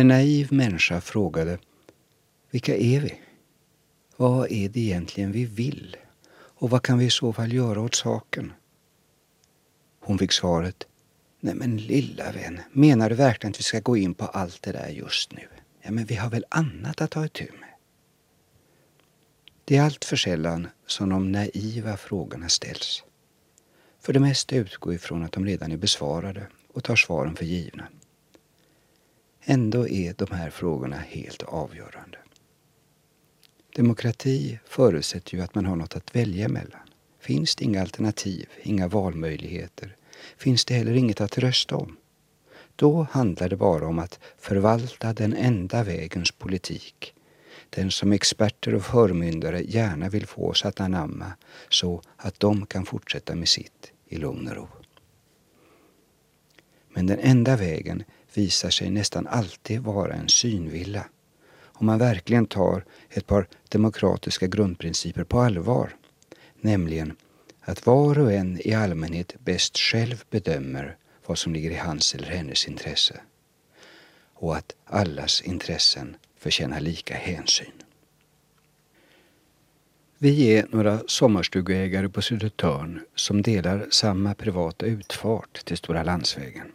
En naiv människa frågade Vilka är vi? Vad är det egentligen vi vill? Och vad kan vi i så fall göra åt saken? Hon fick svaret Nej men lilla vän, menar du verkligen att vi ska gå in på allt det där just nu? Ja men vi har väl annat att ta itu med? Det är allt för sällan som de naiva frågorna ställs. För det mesta utgår ifrån att de redan är besvarade och tar svaren för givna. Ändå är de här frågorna helt avgörande. Demokrati förutsätter ju att man har något att välja mellan. Finns det inga alternativ, inga valmöjligheter, finns det heller inget att rösta om. Då handlar det bara om att förvalta den enda vägens politik. Den som experter och förmyndare gärna vill få oss att anamma så att de kan fortsätta med sitt i lugn och ro. Men den enda vägen visar sig nästan alltid vara en synvilla. Om man verkligen tar ett par demokratiska grundprinciper på allvar, nämligen att var och en i allmänhet bäst själv bedömer vad som ligger i hans eller hennes intresse och att allas intressen förtjänar lika hänsyn. Vi är några sommarstugeägare på Södertörn som delar samma privata utfart till Stora landsvägen.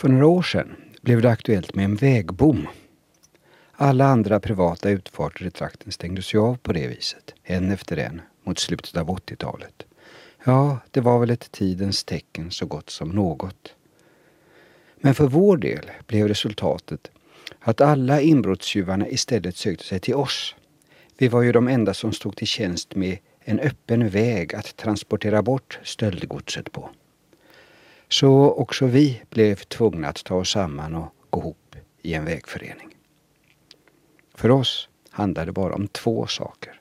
För några år sedan blev det aktuellt med en vägbom. Alla andra privata utfarter i trakten stängdes ju av på det viset, en efter en, mot slutet av 80-talet. Ja, det var väl ett tidens tecken så gott som något. Men för vår del blev resultatet att alla inbrottstjuvarna istället sökte sig till oss. Vi var ju de enda som stod till tjänst med en öppen väg att transportera bort stöldgodset på. Så också vi blev tvungna att ta oss samman och gå ihop i en vägförening. För oss handlade det bara om två saker.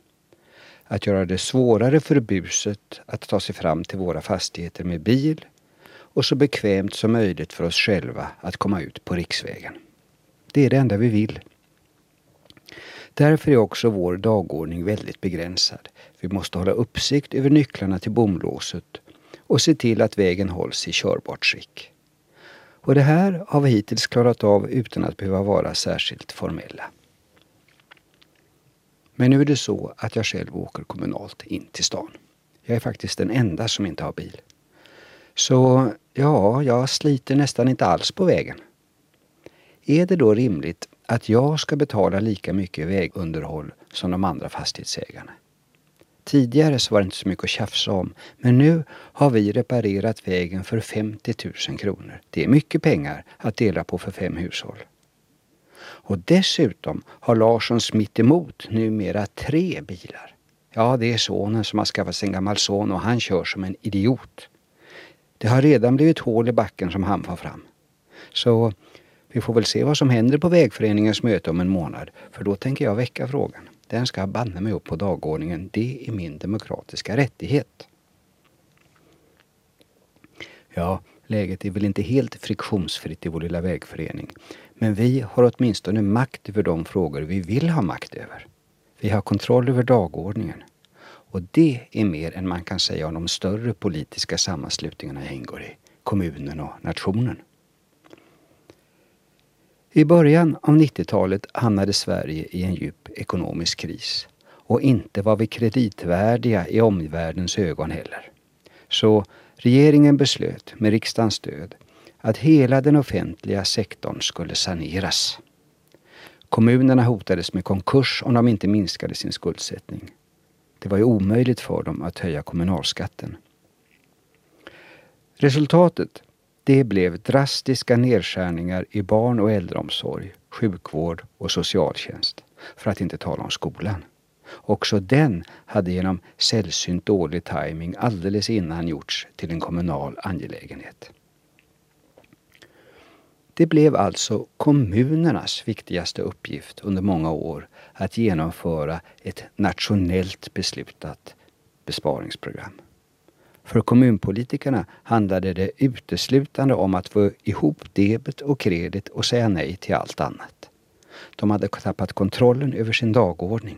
Att göra det svårare för buset att ta sig fram till våra fastigheter med bil och så bekvämt som möjligt för oss själva att komma ut på riksvägen. Det är det enda vi vill. Därför är också vår dagordning väldigt begränsad. Vi måste hålla uppsikt över nycklarna till bomlåset och se till att vägen hålls i körbart skick. Och det här har vi hittills klarat av utan att behöva vara särskilt formella. Men nu är det så att jag själv åker kommunalt in till stan. Jag är faktiskt den enda som inte har bil. Så ja, jag sliter nästan inte alls på vägen. Är det då rimligt att jag ska betala lika mycket vägunderhåll som de andra fastighetsägarna? Tidigare så var det inte så mycket att tjafsa om, men nu har vi reparerat vägen för 50 000 kronor. Det är mycket pengar att dela på för fem hushåll. Och dessutom har Larsson smitt emot numera tre bilar. Ja, det är sonen som har skaffat sig en gammal son och han kör som en idiot. Det har redan blivit hål i backen som han får fram. Så vi får väl se vad som händer på vägföreningens möte om en månad, för då tänker jag väcka frågan. Den ska banne mig upp på dagordningen. Det är min demokratiska rättighet. Ja, läget är väl inte helt friktionsfritt i vår lilla vägförening. Men vi har åtminstone makt över de frågor vi vill ha makt över. Vi har kontroll över dagordningen. Och det är mer än man kan säga om de större politiska sammanslutningarna jag ingår i, kommunen och nationen. I början av 90-talet hamnade Sverige i en djup ekonomisk kris och inte var vi kreditvärdiga i omvärldens ögon heller. Så regeringen beslöt med riksdagens stöd att hela den offentliga sektorn skulle saneras. Kommunerna hotades med konkurs om de inte minskade sin skuldsättning. Det var ju omöjligt för dem att höja kommunalskatten. Resultatet det blev drastiska nedskärningar i barn och äldreomsorg, sjukvård och socialtjänst. För att inte tala om skolan. Också den hade genom sällsynt dålig timing alldeles innan gjorts till en kommunal angelägenhet. Det blev alltså kommunernas viktigaste uppgift under många år att genomföra ett nationellt beslutat besparingsprogram. För kommunpolitikerna handlade det uteslutande om att få ihop debet och kredit och säga nej till allt annat. De hade tappat kontrollen över sin dagordning.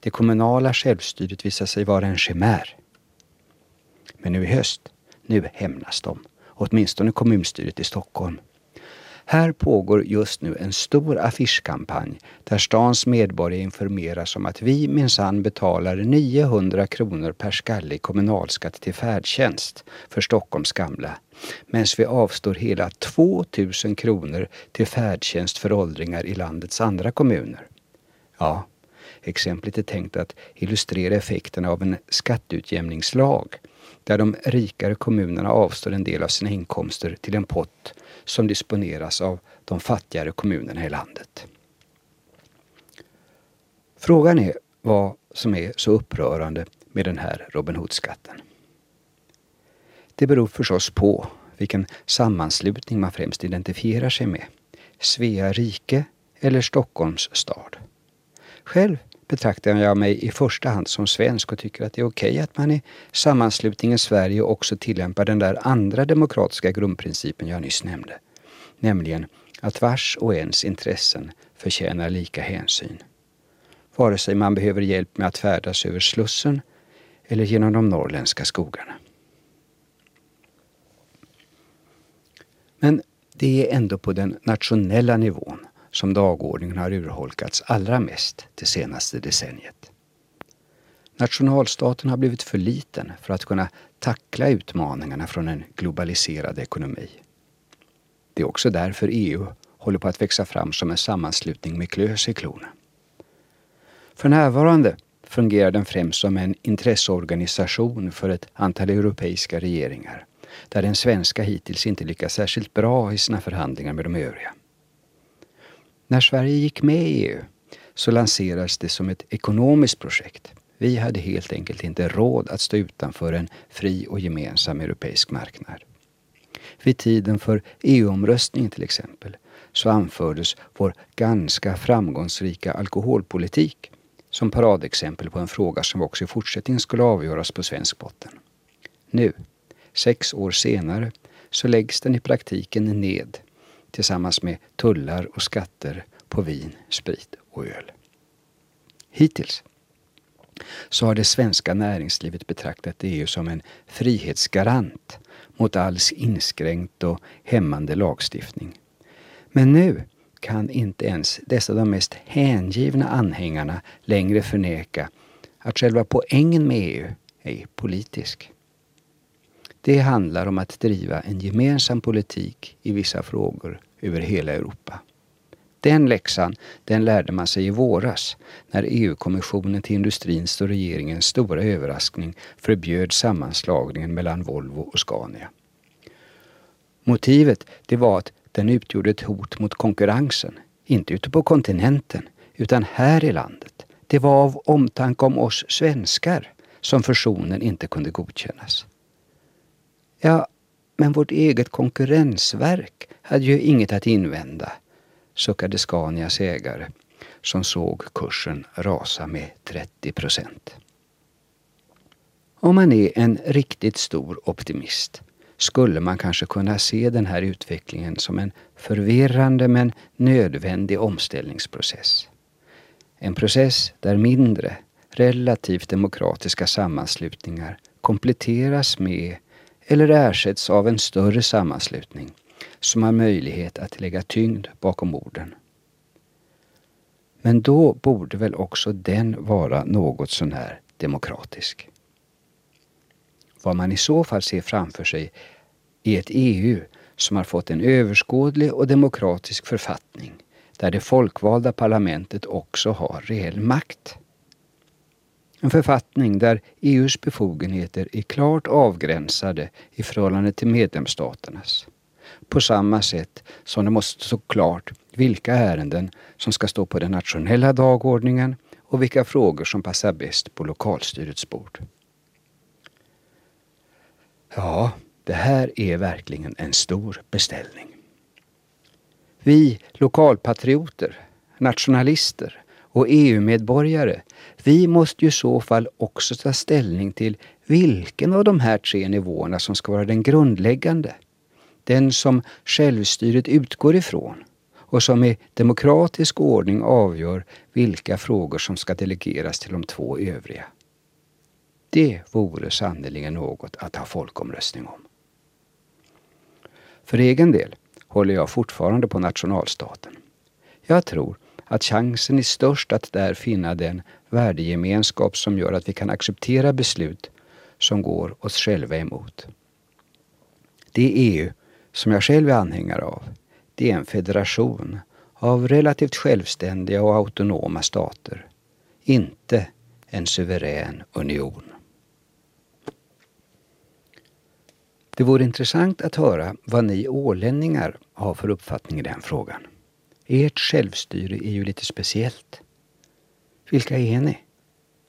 Det kommunala självstyret visade sig vara en chimär. Men nu i höst, nu hämnas de. Åtminstone kommunstyret i Stockholm. Här pågår just nu en stor affischkampanj där stans medborgare informeras om att vi minsann betalar 900 kronor per skalle i kommunalskatt till färdtjänst för Stockholms gamla, medan vi avstår hela 2000 kronor till färdtjänst för åldringar i landets andra kommuner. Ja, exemplet är tänkt att illustrera effekterna av en skatteutjämningslag där de rikare kommunerna avstår en del av sina inkomster till en pott som disponeras av de fattigare kommunerna i landet. Frågan är vad som är så upprörande med den här Robin Hood-skatten. Det beror förstås på vilken sammanslutning man främst identifierar sig med. Svea rike eller Stockholms stad. Själv betraktar jag mig i första hand som svensk och tycker att det är okej okay att man i sammanslutningen Sverige också tillämpar den där andra demokratiska grundprincipen jag nyss nämnde. Nämligen att vars och ens intressen förtjänar lika hänsyn. Vare sig man behöver hjälp med att färdas över Slussen eller genom de norrländska skogarna. Men det är ändå på den nationella nivån som dagordningen har urholkats allra mest det senaste decenniet. Nationalstaten har blivit för liten för att kunna tackla utmaningarna från en globaliserad ekonomi. Det är också därför EU håller på att växa fram som en sammanslutning med klös i klorna. För närvarande fungerar den främst som en intresseorganisation för ett antal europeiska regeringar där den svenska hittills inte lyckats särskilt bra i sina förhandlingar med de övriga. När Sverige gick med i EU så lanserades det som ett ekonomiskt projekt. Vi hade helt enkelt inte råd att stå utanför en fri och gemensam europeisk marknad. Vid tiden för EU-omröstningen till exempel så anfördes vår ganska framgångsrika alkoholpolitik som paradexempel på en fråga som också i fortsättningen skulle avgöras på svensk botten. Nu, sex år senare, så läggs den i praktiken ned tillsammans med tullar och skatter på vin, sprit och öl. Hittills så har det svenska näringslivet betraktat EU som en frihetsgarant mot alls inskränkt och hämmande lagstiftning. Men nu kan inte ens dessa de mest hängivna anhängarna längre förneka att själva poängen med EU är politisk. Det handlar om att driva en gemensam politik i vissa frågor över hela Europa. Den läxan den lärde man sig i våras när EU-kommissionen till industrins och regeringens stora överraskning förbjöd sammanslagningen mellan Volvo och Scania. Motivet det var att den utgjorde ett hot mot konkurrensen, inte ute på kontinenten utan här i landet. Det var av omtanke om oss svenskar som fusionen inte kunde godkännas. Ja, men vårt eget konkurrensverk hade ju inget att invända, suckade Scanias ägare som såg kursen rasa med 30 procent. Om man är en riktigt stor optimist skulle man kanske kunna se den här utvecklingen som en förvirrande men nödvändig omställningsprocess. En process där mindre, relativt demokratiska sammanslutningar kompletteras med eller ersätts av en större sammanslutning som har möjlighet att lägga tyngd bakom orden. Men då borde väl också den vara något sånär demokratisk. Vad man i så fall ser framför sig är ett EU som har fått en överskådlig och demokratisk författning där det folkvalda parlamentet också har reell makt. En författning där EUs befogenheter är klart avgränsade i förhållande till medlemsstaternas. På samma sätt som det måste stå klart vilka ärenden som ska stå på den nationella dagordningen och vilka frågor som passar bäst på lokalstyrets bord. Ja, det här är verkligen en stor beställning. Vi lokalpatrioter, nationalister och EU-medborgare, vi måste ju i så fall också ta ställning till vilken av de här tre nivåerna som ska vara den grundläggande. Den som självstyret utgår ifrån och som i demokratisk ordning avgör vilka frågor som ska delegeras till de två övriga. Det vore sannerligen något att ha folkomröstning om. För egen del håller jag fortfarande på nationalstaten. Jag tror att chansen är störst att där finna den värdegemenskap som gör att vi kan acceptera beslut som går oss själva emot. Det EU som jag själv är anhängare av, det är en federation av relativt självständiga och autonoma stater. Inte en suverän union. Det vore intressant att höra vad ni ålänningar har för uppfattning i den frågan. Ert självstyre är ju lite speciellt. Vilka är ni?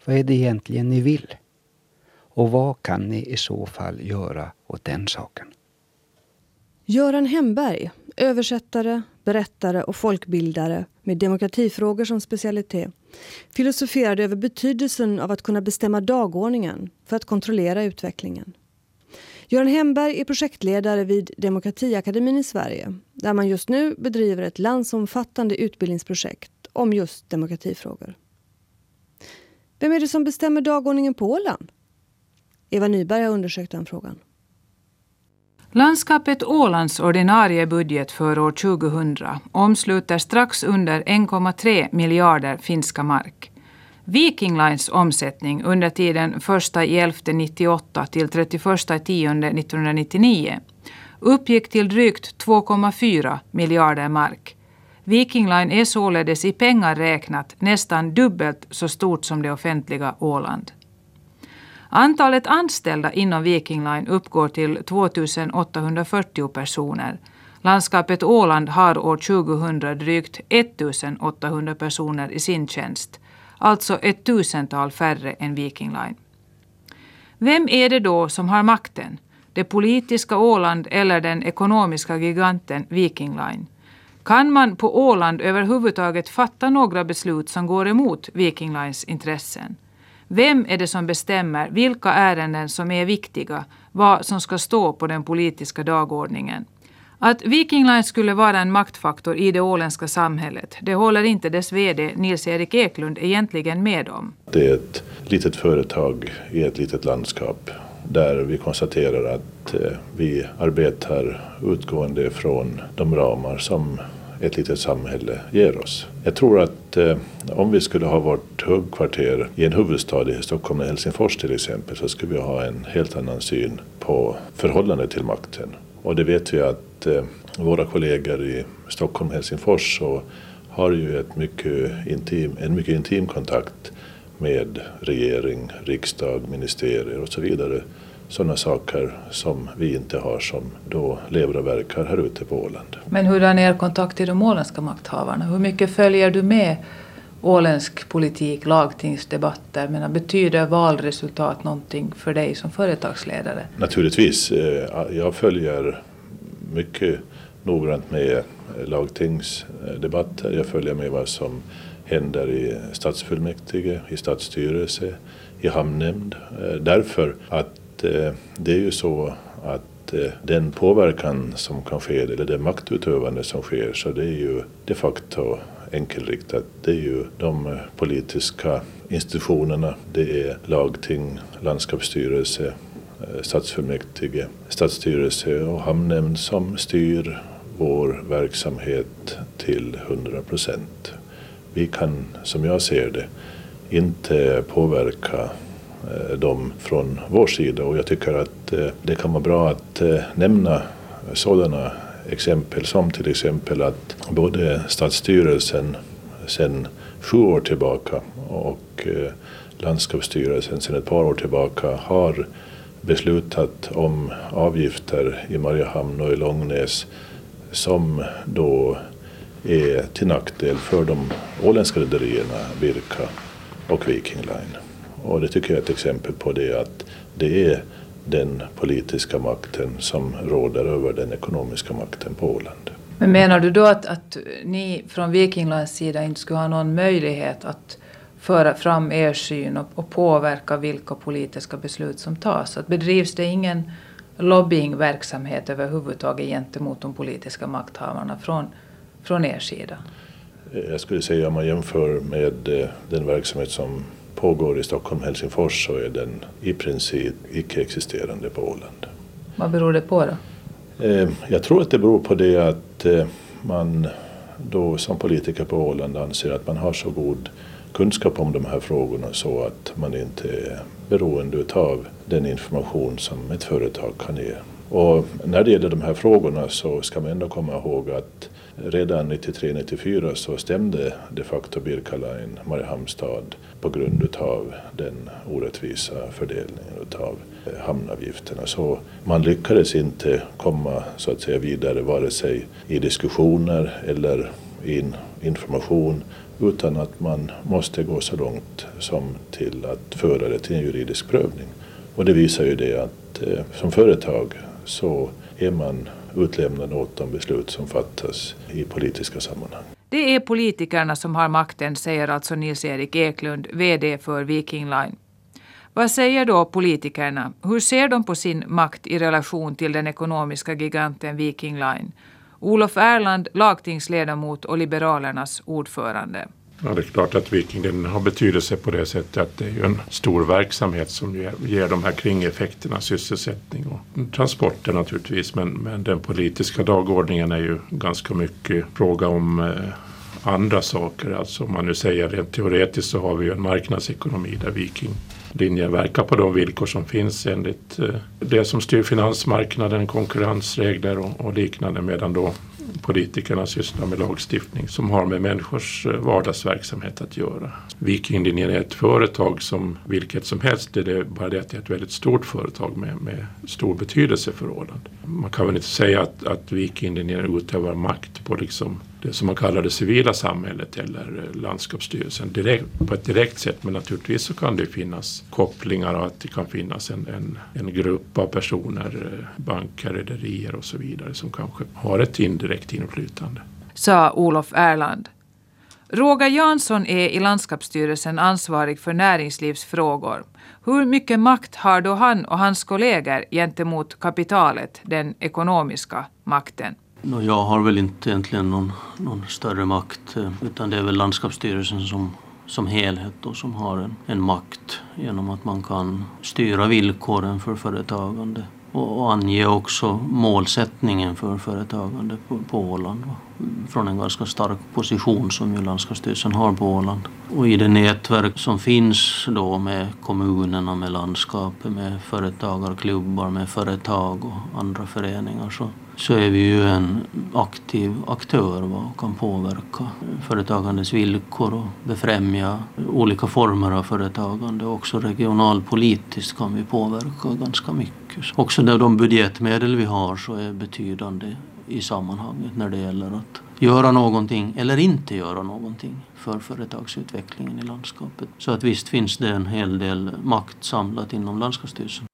Vad är det egentligen ni vill? Och vad kan ni i så fall göra åt den saken? Göran Hemberg, översättare, berättare och folkbildare med demokratifrågor som specialitet, filosoferade över betydelsen av att kunna bestämma dagordningen för att kontrollera utvecklingen. Göran Hemberg är projektledare vid Demokratiakademin i Sverige där man just nu bedriver ett landsomfattande utbildningsprojekt om just demokratifrågor. Vem är det som bestämmer dagordningen på Åland? Eva Nyberg har undersökt den frågan. Landskapet Ålands ordinarie budget för år 2000 omsluter strax under 1,3 miljarder finska mark. Viking Lines omsättning under tiden 1 1998 till 31 1999 uppgick till drygt 2,4 miljarder mark. Viking Line är således i pengar räknat nästan dubbelt så stort som det offentliga Åland. Antalet anställda inom Viking Line uppgår till 2 840 personer. Landskapet Åland har år 2000 drygt 1 800 personer i sin tjänst, alltså ett tusental färre än Viking Line. Vem är det då som har makten? Det politiska Åland eller den ekonomiska giganten Viking Line? Kan man på Åland överhuvudtaget fatta några beslut som går emot Viking Lines intressen? Vem är det som bestämmer vilka ärenden som är viktiga, vad som ska stå på den politiska dagordningen? Att Viking Line skulle vara en maktfaktor i det åländska samhället, det håller inte dess VD Nils-Erik Eklund egentligen med om. Det är ett litet företag i ett litet landskap där vi konstaterar att eh, vi arbetar utgående från de ramar som ett litet samhälle ger oss. Jag tror att eh, om vi skulle ha vårt högkvarter i en huvudstad i Stockholm eller Helsingfors till exempel så skulle vi ha en helt annan syn på förhållandet till makten. Och det vet vi att eh, våra kollegor i Stockholm och Helsingfors så har ju ett mycket intim, en mycket intim kontakt med regering, riksdag, ministerier och så vidare sådana saker som vi inte har som då lever och verkar här ute på Åland. Men hur är er kontakt till de åländska makthavarna? Hur mycket följer du med åländsk politik, lagtingsdebatter? Men betyder valresultat någonting för dig som företagsledare? Naturligtvis. Eh, jag följer mycket noggrant med lagtingsdebatter. Jag följer med vad som händer i stadsfullmäktige, i stadsstyrelse, i hamnnämnd. Eh, därför att eh, det är ju så att eh, den påverkan som kan ske, eller det maktutövande som sker, så det är ju de facto enkelriktat. Det är ju de politiska institutionerna, det är lagting, landskapsstyrelse, stadsfullmäktige, stadsstyrelse och hamnnämnd som styr vår verksamhet till 100 procent. Vi kan, som jag ser det, inte påverka eh, dem från vår sida. Och jag tycker att eh, det kan vara bra att eh, nämna sådana exempel som till exempel att både stadsstyrelsen sedan sju år tillbaka och landskapsstyrelsen sedan ett par år tillbaka har beslutat om avgifter i Mariehamn och i Långnäs som då är till nackdel för de åländska rederierna Birka och Viking Line. Och det tycker jag är ett exempel på det att det är den politiska makten som råder över den ekonomiska makten på Åland. Men menar du då att, att ni från Viking Lines sida inte skulle ha någon möjlighet att föra fram er syn och, och påverka vilka politiska beslut som tas? Att bedrivs det ingen lobbyingverksamhet överhuvudtaget gentemot de politiska makthavarna från, från er sida? Jag skulle säga om man jämför med eh, den verksamhet som pågår i Stockholm Helsingfors så är den i princip icke-existerande på Åland. Vad beror det på då? Eh, jag tror att det beror på det att eh, man då som politiker på Åland anser att man har så god kunskap om de här frågorna så att man inte är beroende av den information som ett företag kan ge. Och när det gäller de här frågorna så ska man ändå komma ihåg att redan 93-94 så stämde de facto Birka Line Mariehamns stad på grund av den orättvisa fördelningen av eh, hamnavgifterna. Så man lyckades inte komma så att säga vidare vare sig i diskussioner eller i information utan att man måste gå så långt som till att föra det till en juridisk prövning. Och det visar ju det att eh, som företag så är man utlämnade åt de beslut som fattas i politiska sammanhang. Det är politikerna som har makten, säger alltså Nils-Erik Eklund, VD för Viking Line. Vad säger då politikerna? Hur ser de på sin makt i relation till den ekonomiska giganten Viking Line? Olof Erland, lagtingsledamot och Liberalernas ordförande. Ja, det är klart att Viking har betydelse på det sättet att det är ju en stor verksamhet som ger, ger de här kringeffekterna, sysselsättning och transporter naturligtvis. Men, men den politiska dagordningen är ju ganska mycket fråga om eh, andra saker. Alltså om man nu säger rent teoretiskt så har vi ju en marknadsekonomi där Vikinglinjen verkar på de villkor som finns enligt eh, det som styr finansmarknaden, konkurrensregler och, och liknande medan då politikerna sysslar med lagstiftning som har med människors eh, vardagsverksamhet att göra. Vikinglinjen är ett företag som vilket som helst, det är bara det att det är ett väldigt stort företag med, med stor betydelse för Åland. Man kan väl inte säga att, att Vikinglinjen utövar makt på liksom det som man kallar det civila samhället eller landskapsstyrelsen direkt, på ett direkt sätt. Men naturligtvis så kan det finnas kopplingar och att det kan finnas en, en, en grupp av personer, eh, banker, rederier och så vidare som kanske har ett indirekt inflytande. Sa Olof Erland. Roger Jansson är i landskapsstyrelsen ansvarig för näringslivsfrågor. Hur mycket makt har då han och hans kollegor gentemot kapitalet, den ekonomiska makten? Jag har väl inte egentligen någon, någon större makt eh, utan det är väl landskapsstyrelsen som, som helhet då, som har en, en makt genom att man kan styra villkoren för företagande och, och ange också målsättningen för företagande på, på Åland från en ganska stark position som ju landskapsstyrelsen har på Åland. Och i det nätverk som finns då med kommunerna, med landskapet, med företagarklubbar, med företag och andra föreningar så så är vi ju en aktiv aktör och kan påverka företagandets villkor och befrämja olika former av företagande. Också regionalpolitiskt kan vi påverka ganska mycket. Också när de budgetmedel vi har så är betydande i sammanhanget när det gäller att göra någonting eller inte göra någonting för företagsutvecklingen i landskapet. Så att visst finns det en hel del makt samlat inom landskapsstyrelsen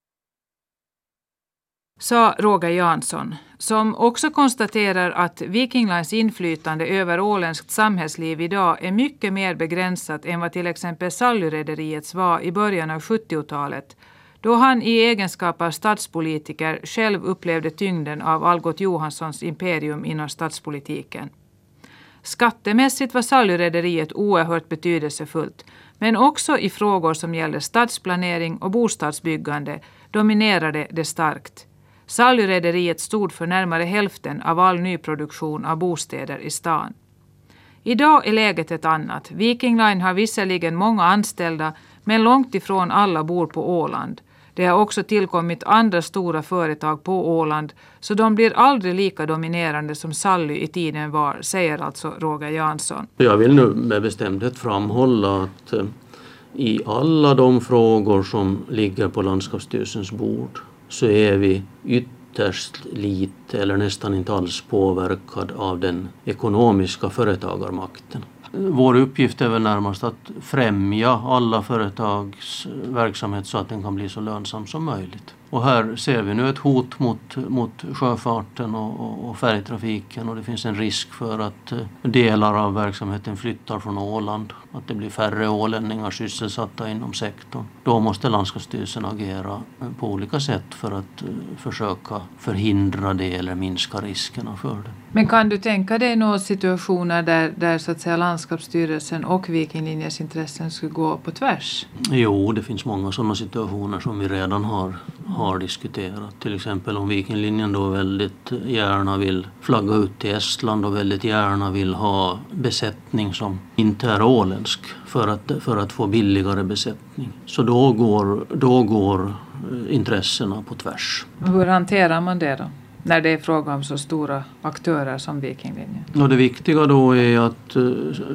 sa Roger Jansson, som också konstaterar att Viking Lines inflytande över åländskt samhällsliv idag är mycket mer begränsat än vad till exempel Sallyrederiets var i början av 70-talet, då han i egenskap av stadspolitiker själv upplevde tyngden av Algot Johanssons imperium inom statspolitiken. Skattemässigt var Sallyrederiet oerhört betydelsefullt, men också i frågor som gällde stadsplanering och bostadsbyggande dominerade det starkt. Sallyrederiet stod för närmare hälften av all nyproduktion av bostäder i stan. Idag är läget ett annat. Viking Line har visserligen många anställda men långt ifrån alla bor på Åland. Det har också tillkommit andra stora företag på Åland så de blir aldrig lika dominerande som Sally i tiden var, säger alltså Roger Jansson. Jag vill nu med bestämdhet framhålla att eh, i alla de frågor som ligger på landskapsstyrelsens bord så är vi ytterst lite eller nästan inte alls påverkad av den ekonomiska företagarmakten. Vår uppgift är väl närmast att främja alla företags verksamhet så att den kan bli så lönsam som möjligt. Och här ser vi nu ett hot mot, mot sjöfarten och, och, och färjetrafiken och det finns en risk för att eh, delar av verksamheten flyttar från Åland att det blir färre ålänningar sysselsatta inom sektorn. Då måste landskapsstyrelsen agera på olika sätt för att eh, försöka förhindra det eller minska riskerna för det. Men kan du tänka dig några situationer där, där så att säga landskapsstyrelsen och Viking Linjes intressen skulle gå på tvärs? Jo, det finns många sådana situationer som vi redan har, har diskuterat. Till exempel om Viking Linjen då väldigt gärna vill flagga ut till Estland och väldigt gärna vill ha besättning som inte är åländsk för att, för att få billigare besättning. Så då går, då går intressena på tvärs. Hur hanterar man det då? när det är fråga om så stora aktörer som Viking Line? Och det viktiga då är att uh,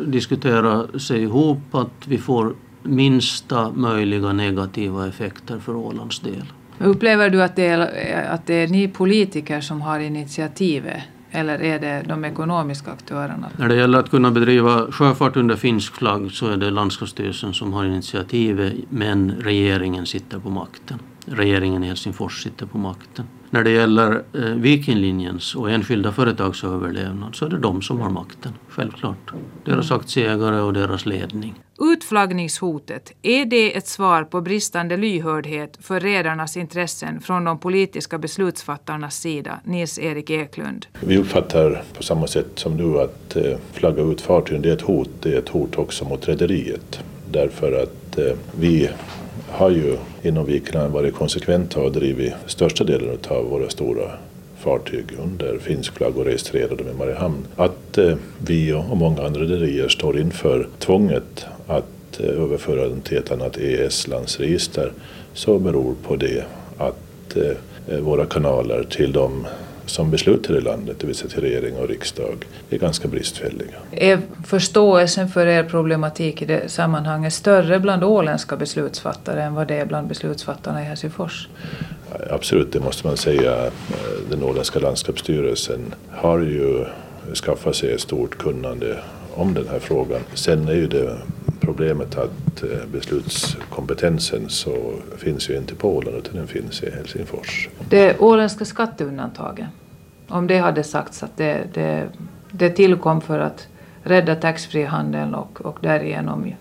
diskutera sig ihop att vi får minsta möjliga negativa effekter för Ålands del. Upplever du att det, är, att det är ni politiker som har initiativet eller är det de ekonomiska aktörerna? När det gäller att kunna bedriva sjöfart under finsk flagg så är det landskapsstyrelsen som har initiativet men regeringen sitter på makten. Regeringen i Helsingfors sitter på makten. När det gäller eh, Vikinglinjens och enskilda företags överlevnad så är det de som har makten, självklart. Deras aktieägare och deras ledning. Utflaggningshotet, är det ett svar på bristande lyhördhet för redarnas intressen från de politiska beslutsfattarnas sida? Nils-Erik Eklund. Vi uppfattar på samma sätt som du att eh, flagga ut fartygen det är ett hot. Det är ett hot också mot rederiet. Därför att eh, vi har ju inom Vikland varit konsekventa och drivit största delen av våra stora fartyg under finsk flagg och registrerade med Mariehamn. Att eh, vi och många andra rederier står inför tvånget att eh, överföra den till ett annat EES-landsregister så beror på det att eh, våra kanaler till de som beslutar i landet, det vill säga till regering och riksdag, är ganska bristfälliga. Är förståelsen för er problematik i det sammanhanget större bland åländska beslutsfattare än vad det är bland beslutsfattarna i Helsingfors? Absolut, det måste man säga. Den åländska landskapsstyrelsen har ju skaffat sig ett stort kunnande om den här frågan. Sen är ju det problemet att eh, beslutskompetensen så finns ju inte på Åland utan den finns i Helsingfors. Det åländska skatteundantaget, om det hade sagts att det, det, det tillkom för att rädda taxfree-handeln och, och därigenom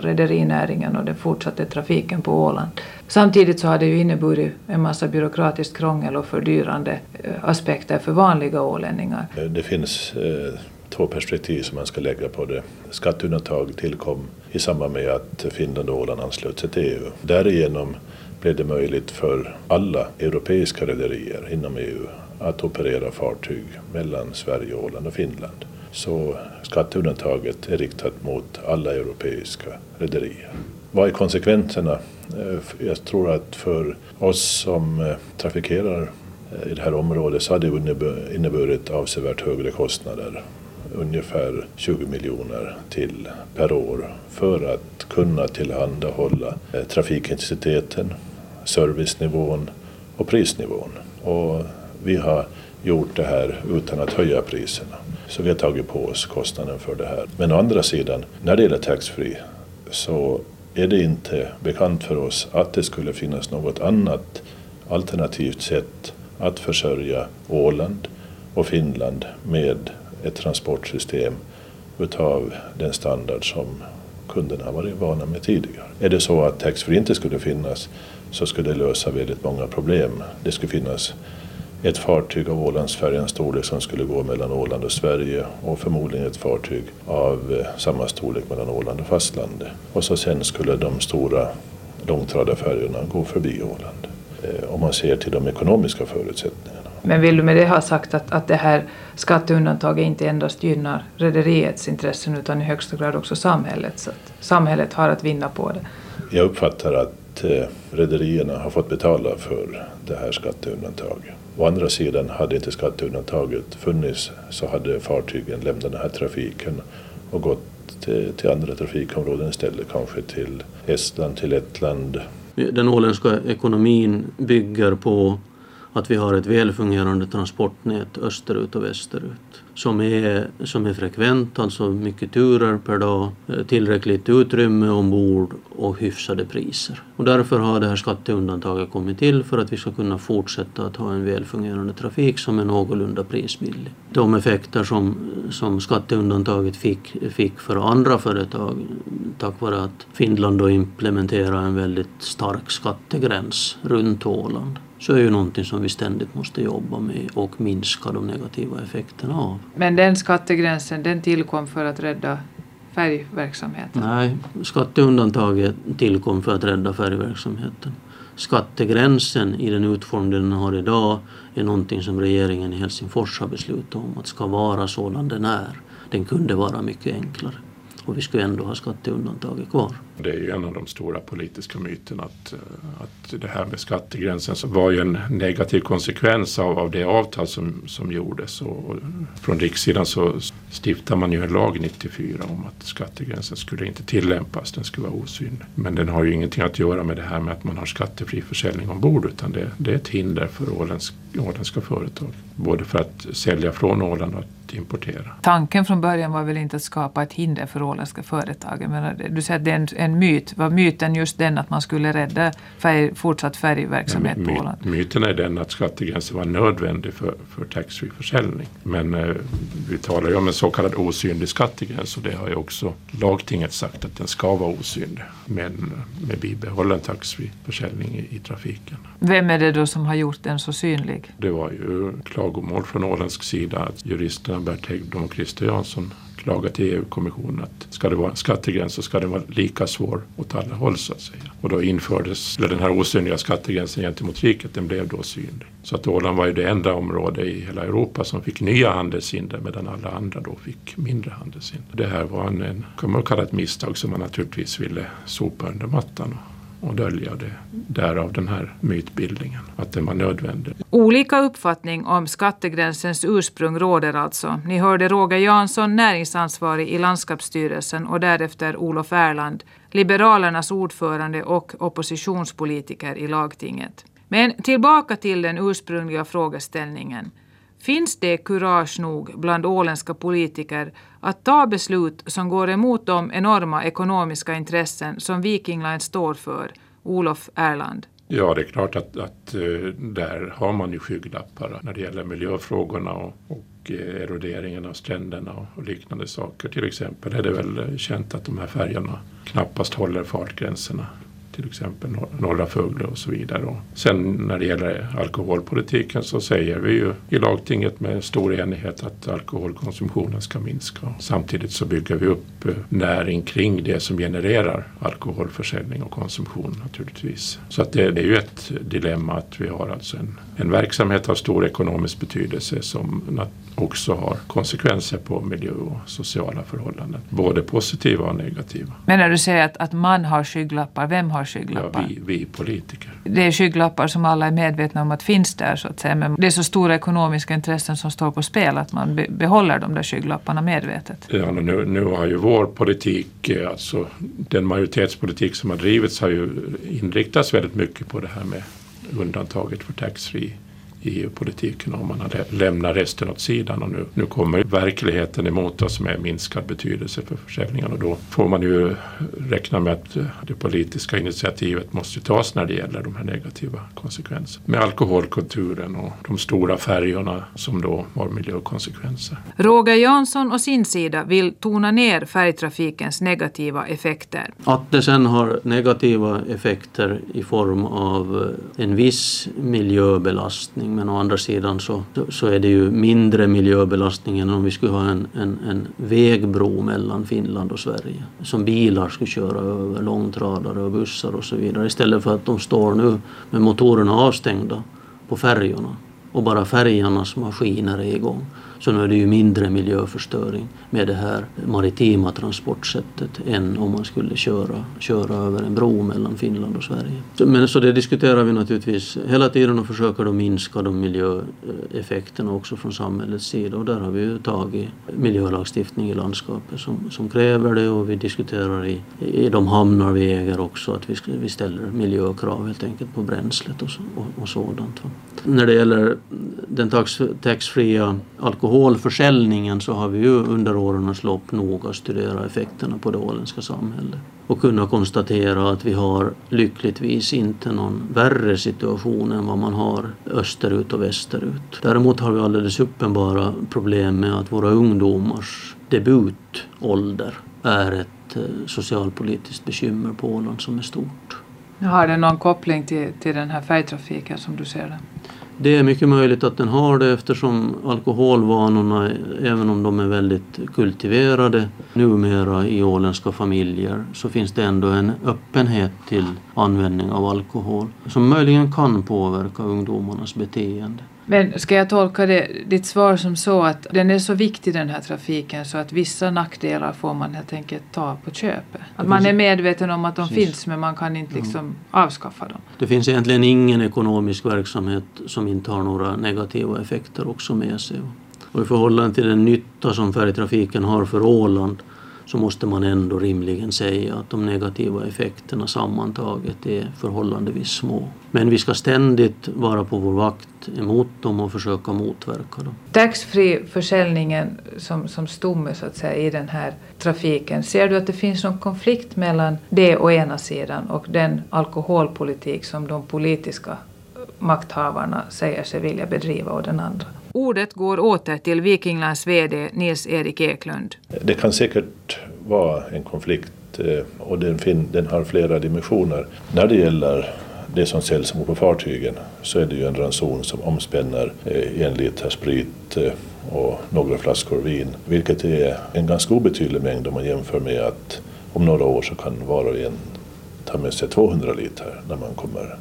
rederinäringen och den fortsatta trafiken på Åland. Samtidigt så har det ju inneburit en massa byråkratiskt krångel och fördyrande eh, aspekter för vanliga ålänningar. Det finns eh, två perspektiv som man ska lägga på det. Skatteundantag tillkom i samband med att Finland och Åland anslöt sig till EU. Därigenom blev det möjligt för alla europeiska rederier inom EU att operera fartyg mellan Sverige, Åland och Finland. Så skatteundantaget är riktat mot alla europeiska rederier. Vad är konsekvenserna? Eh, jag tror att för oss som eh, trafikerar eh, i det här området så hade det inneburit avsevärt högre kostnader ungefär 20 miljoner till per år för att kunna tillhandahålla eh, trafikintensiteten, servicenivån och prisnivån. Och vi har gjort det här utan att höja priserna. Så vi har tagit på oss kostnaden för det här. Men å andra sidan, när det gäller taxfree så är det inte bekant för oss att det skulle finnas något annat alternativt sätt att försörja Åland och Finland med ett transportsystem utav den standard som kunderna har varit vana med tidigare. Är det så att taxfree inte skulle finnas så skulle det lösa väldigt många problem. Det skulle finnas ett fartyg av Ålandsfärjans storlek som skulle gå mellan Åland och Sverige och förmodligen ett fartyg av eh, samma storlek mellan Åland och fastlandet. Och så sen skulle de stora långtradarfärjorna gå förbi Åland. Eh, om man ser till de ekonomiska förutsättningarna. Men vill du med det ha sagt att, att det här skatteundantaget inte endast gynnar rederiets intressen utan i högsta grad också samhället? Så att samhället har att vinna på det. Jag uppfattar att eh, rederierna har fått betala för det här skatteundantaget. Å andra sidan, hade inte skatteundantaget funnits så hade fartygen lämnat den här trafiken och gått till, till andra trafikområden istället, kanske till Estland, till Lettland. Den åländska ekonomin bygger på att vi har ett välfungerande transportnät österut och västerut som är, som är frekvent, alltså mycket turer per dag, eh, tillräckligt utrymme ombord och hyfsade priser. Och därför har det här skatteundantaget kommit till för att vi ska kunna fortsätta att ha en välfungerande trafik som är någorlunda prisbillig. De effekter som, som skatteundantaget fick, fick för andra företag tack vare att Finland då implementerade en väldigt stark skattegräns runt Åland så är ju någonting som vi ständigt måste jobba med och minska de negativa effekterna av. Men den skattegränsen den tillkom för att rädda färgverksamheten? Nej, skatteundantaget tillkom för att rädda färgverksamheten. Skattegränsen i den utformning den har idag är någonting som regeringen i Helsingfors har beslutat om att ska vara sådan den är. Den kunde vara mycket enklare och vi skulle ändå ha skatteundantaget kvar. Det är ju en av de stora politiska myterna att, eh, att det här med skattegränsen så var ju en negativ konsekvens av, av det avtal som, som gjordes. Och från rikssidan så stiftade man ju en lag 94 om att skattegränsen skulle inte tillämpas, den skulle vara osynlig. Men den har ju ingenting att göra med det här med att man har skattefri försäljning ombord utan det, det är ett hinder för åländsk, åländska företag. Både för att sälja från Åland och att importera. Tanken från början var väl inte att skapa ett hinder för åländska företag. Men du säger att det är en en myt. Var myten just den att man skulle rädda färg, fortsatt färgverksamhet ja, my, på Åland? Myten är den att skattegränsen var nödvändig för, för taxfree-försäljning. Men eh, vi talar ju om en så kallad osynlig skattegräns och det har ju också lagtinget sagt att den ska vara osynlig men med bibehållen taxfree-försäljning i, i trafiken. Vem är det då som har gjort den så synlig? Det var ju klagomål från åländsk sida att juristerna Bert Hägglund och Christer Jansson klaga till EU-kommissionen att ska det vara en skattegräns så ska den vara lika svår åt alla håll så att säga. Och då infördes den här osynliga skattegränsen gentemot riket, den blev då synlig. Så att Åland var ju det enda område i hela Europa som fick nya handelshinder medan alla andra då fick mindre handelshinder. Det här var en, en kan man kalla ett misstag som man naturligtvis ville sopa under mattan och dölja det. Därav den här mytbildningen, att den var nödvändig. Olika uppfattning om skattegränsens ursprung råder alltså. Ni hörde Roger Jansson, näringsansvarig i landskapsstyrelsen och därefter Olof Erland, Liberalernas ordförande och oppositionspolitiker i lagtinget. Men tillbaka till den ursprungliga frågeställningen. Finns det kurage nog bland åländska politiker att ta beslut som går emot de enorma ekonomiska intressen som Viking Line står för? Olof Erland. Ja, det är klart att, att eh, där har man ju skygglappar när det gäller miljöfrågorna och, och eh, eroderingen av stränderna och liknande saker. Till exempel är det väl känt att de här färjorna knappast håller fartgränserna till exempel Norra Fögle och så vidare. Och sen när det gäller alkoholpolitiken så säger vi ju i lagtinget med stor enighet att alkoholkonsumtionen ska minska. Samtidigt så bygger vi upp eh, näring kring det som genererar alkoholförsäljning och konsumtion naturligtvis. Så att det, det är ju ett dilemma att vi har alltså en, en verksamhet av stor ekonomisk betydelse som också har konsekvenser på miljö och sociala förhållanden. Både positiva och negativa. Men när du säger att, att man har skygglappar, vem har skygglappar? Ja, vi, vi politiker. Det är skygglappar som alla är medvetna om att finns där så att säga. Men det är så stora ekonomiska intressen som står på spel att man be, behåller de där skygglapparna medvetet. Ja, nu, nu har ju vår politik, eh, alltså den majoritetspolitik som har drivits har ju inriktats väldigt mycket på det här med undantaget för taxfree EU-politiken om man hade lämnat resten åt sidan. Och nu, nu kommer verkligheten emot oss med minskad betydelse för försäljningen och då får man ju räkna med att det politiska initiativet måste tas när det gäller de här negativa konsekvenserna. Med alkoholkulturen och de stora färjorna som då har miljökonsekvenser. Roger Jansson och sin sida vill tona ner färgtrafikens negativa effekter. Att det sen har negativa effekter i form av en viss miljöbelastning men å andra sidan så, så är det ju mindre miljöbelastning än om vi skulle ha en, en, en vägbro mellan Finland och Sverige som bilar skulle köra över, långtradare och bussar och så vidare istället för att de står nu med motorerna avstängda på färjorna och bara färjarnas maskiner är igång. Så nu är det ju mindre miljöförstöring med det här maritima transportsättet än om man skulle köra, köra över en bro mellan Finland och Sverige. Men så det diskuterar vi naturligtvis hela tiden och försöker då minska de miljöeffekterna också från samhällets sida och där har vi ju tagit miljölagstiftning i landskapet som, som kräver det och vi diskuterar i, i de hamnar vi äger också att vi, vi ställer miljökrav helt enkelt på bränslet och, och, och sådant. När det gäller den taxfria alkoholförsäljningen så har vi ju under årens lopp noga studerat effekterna på det åländska samhället och kunnat konstatera att vi har lyckligtvis inte någon värre situation än vad man har österut och västerut. Däremot har vi alldeles uppenbara problem med att våra ungdomars debutålder är ett eh, socialpolitiskt bekymmer på Åland som är stort. Har det någon koppling till, till den här färgtrafiken som du ser det? Det är mycket möjligt att den har det eftersom alkoholvanorna, även om de är väldigt kultiverade numera i åländska familjer, så finns det ändå en öppenhet till användning av alkohol som möjligen kan påverka ungdomarnas beteende. Men ska jag tolka det, ditt svar som så att den är så viktig den här trafiken så att vissa nackdelar får man helt enkelt ta på köpet? Att man är medveten om att de Precis. finns men man kan inte liksom mm. avskaffa dem? Det finns egentligen ingen ekonomisk verksamhet som inte har några negativa effekter också med sig. Och i förhållande till den nytta som färjetrafiken har för Åland så måste man ändå rimligen säga att de negativa effekterna sammantaget är förhållandevis små. Men vi ska ständigt vara på vår vakt emot dem och försöka motverka dem. Taxfree-försäljningen som, som stomme så att säga i den här trafiken, ser du att det finns någon konflikt mellan det å ena sidan och den alkoholpolitik som de politiska makthavarna säger sig vilja bedriva å den andra? Ordet går åter till Vikinglands VD Nils-Erik Eklund. Det kan säkert vara en konflikt eh, och den, den har flera dimensioner. När det gäller det som säljs på fartygen så är det ju en ranson som omspänner eh, en liter sprit eh, och några flaskor vin, vilket är en ganska obetydlig mängd om man jämför med att om några år så kan var och en ta med sig 200 liter när man kommer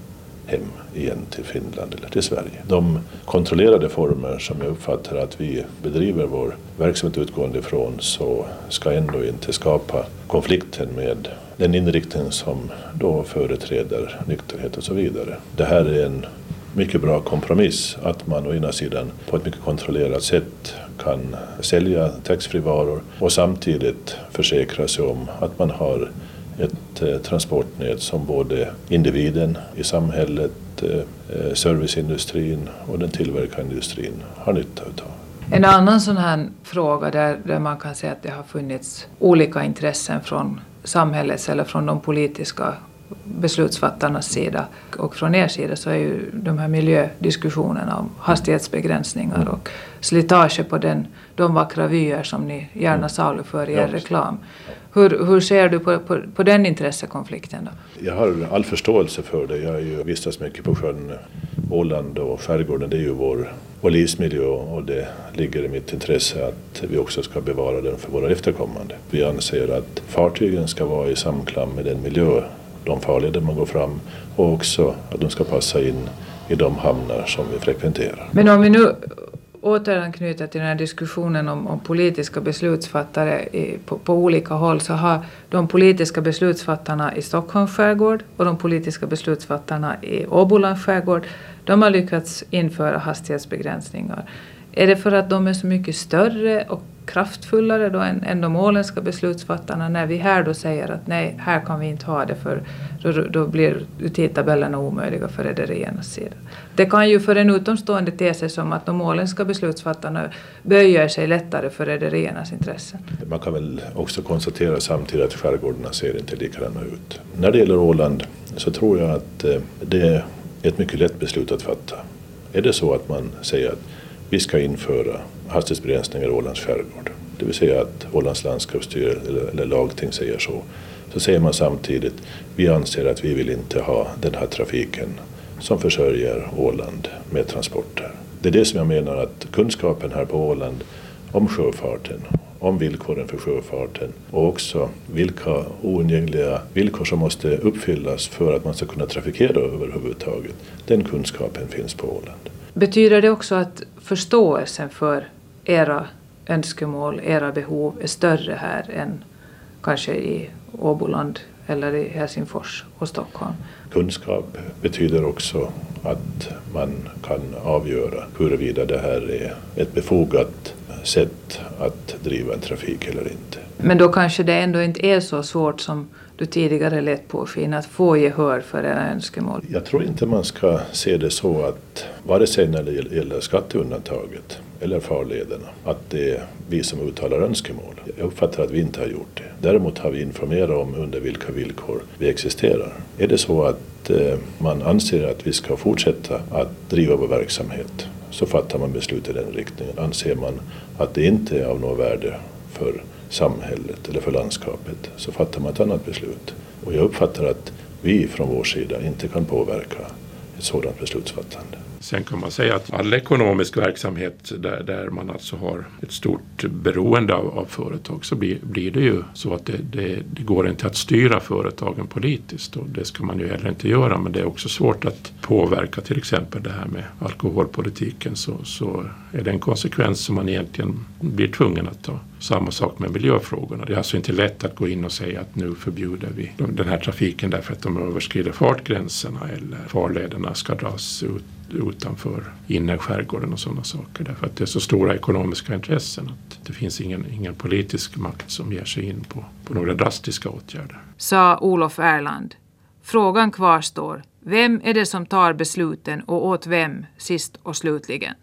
hem igen till Finland eller till Sverige. De kontrollerade former som jag uppfattar att vi bedriver vår verksamhet utgående ifrån så ska ändå inte skapa konflikten med den inriktning som då företräder nykterhet och så vidare. Det här är en mycket bra kompromiss att man å ena sidan på ett mycket kontrollerat sätt kan sälja taxfree-varor och samtidigt försäkra sig om att man har transportnät som både individen i samhället, eh, eh, serviceindustrin och den tillverkande industrin har nytta utav. En annan sån här fråga där, där man kan säga att det har funnits olika intressen från samhällets eller från de politiska beslutsfattarnas sida och från er sida så är ju de här miljödiskussionerna om hastighetsbegränsningar mm. och slitage på den, de vackra vyer som ni gärna mm. saluför i er reklam. Hur, hur ser du på, på, på, den intressekonflikten? Då? Jag har all förståelse för det. Jag ju vistats mycket på sjön Åland och skärgården. Det är ju vår, vår livsmiljö och det ligger i mitt intresse att vi också ska bevara den för våra efterkommande. Vi anser att fartygen ska vara i samklang med den miljö, de farleder man går fram och också att de ska passa in i de hamnar som vi frekventerar. Men om vi nu återanknyta till den här diskussionen om, om politiska beslutsfattare i, på, på, olika håll så har de politiska beslutsfattarna i Stockholms skärgård och de politiska beslutsfattarna i Åbolands skärgård de har lyckats införa hastighetsbegränsningar. Är det för att de är så mycket större och kraftfullare då än, än de åländska beslutsfattarna när vi här då säger att nej, här kan vi inte ha det för då, då blir tidtabellerna omöjliga för rederiernas sida. Det kan ju för en utomstående te sig som att de åländska beslutsfattarna böjer sig lättare för rederiernas intressen. Man kan väl också konstatera samtidigt att skärgårdarna ser inte likadana ut. När det gäller Åland så tror jag att eh, det är ett mycket lätt beslut att fatta. Är det så att man säger att vi ska införa hastighetsbegränsningar i Ålands skärgård, det vill säga att Ålands landskapsstyrelse eller, eller lagting säger så, så säger man samtidigt vi anser att vi vill inte ha den här trafiken som försörjer Åland med transporter. Det är det som jag menar att kunskapen här på Åland om sjöfarten, om villkoren för sjöfarten och också vilka oundgängliga villkor som måste uppfyllas för att man ska kunna trafikera överhuvudtaget. Den kunskapen finns på Åland. Betyder det också att förståelsen för era önskemål, era behov är större här än kanske i Åboland eller i Helsingfors och Stockholm? Kunskap betyder också att man kan avgöra huruvida det här är ett befogat sätt att driva en trafik eller inte. Men då kanske det ändå inte är så svårt som du tidigare lät påskina att få gehör för era önskemål? Jag tror inte man ska se det så att vare sig när det gäller skatteundantaget eller farlederna att det är vi som uttalar önskemål. Jag uppfattar att vi inte har gjort det. Däremot har vi informerat om under vilka villkor vi existerar. Är det så att eh, man anser att vi ska fortsätta att driva vår verksamhet så fattar man beslut i den riktningen. Anser man att det inte är av något värde för samhället eller för landskapet så fattar man ett annat beslut. Och jag uppfattar att vi från vår sida inte kan påverka ett sådant beslutsfattande. Sen kan man säga att all ekonomisk verksamhet där, där man alltså har ett stort beroende av, av företag så blir, blir det ju så att det, det, det, går inte att styra företagen politiskt och det ska man ju heller inte göra men det är också svårt att påverka till exempel det här med alkoholpolitiken så, så är det en konsekvens som man egentligen blir tvungen att ta. Samma sak med miljöfrågorna. Det är alltså inte lätt att gå in och säga att nu förbjuder vi den här trafiken därför att de överskrider fartgränserna eller farlederna ska dras ut utanför innerskärgården och sådana saker. Därför att det är så stora ekonomiska intressen att det finns ingen, ingen politisk makt som ger sig in på, på några drastiska åtgärder. Sa Olof Erland. Frågan kvarstår. Vem är det som tar besluten och åt vem sist och slutligen?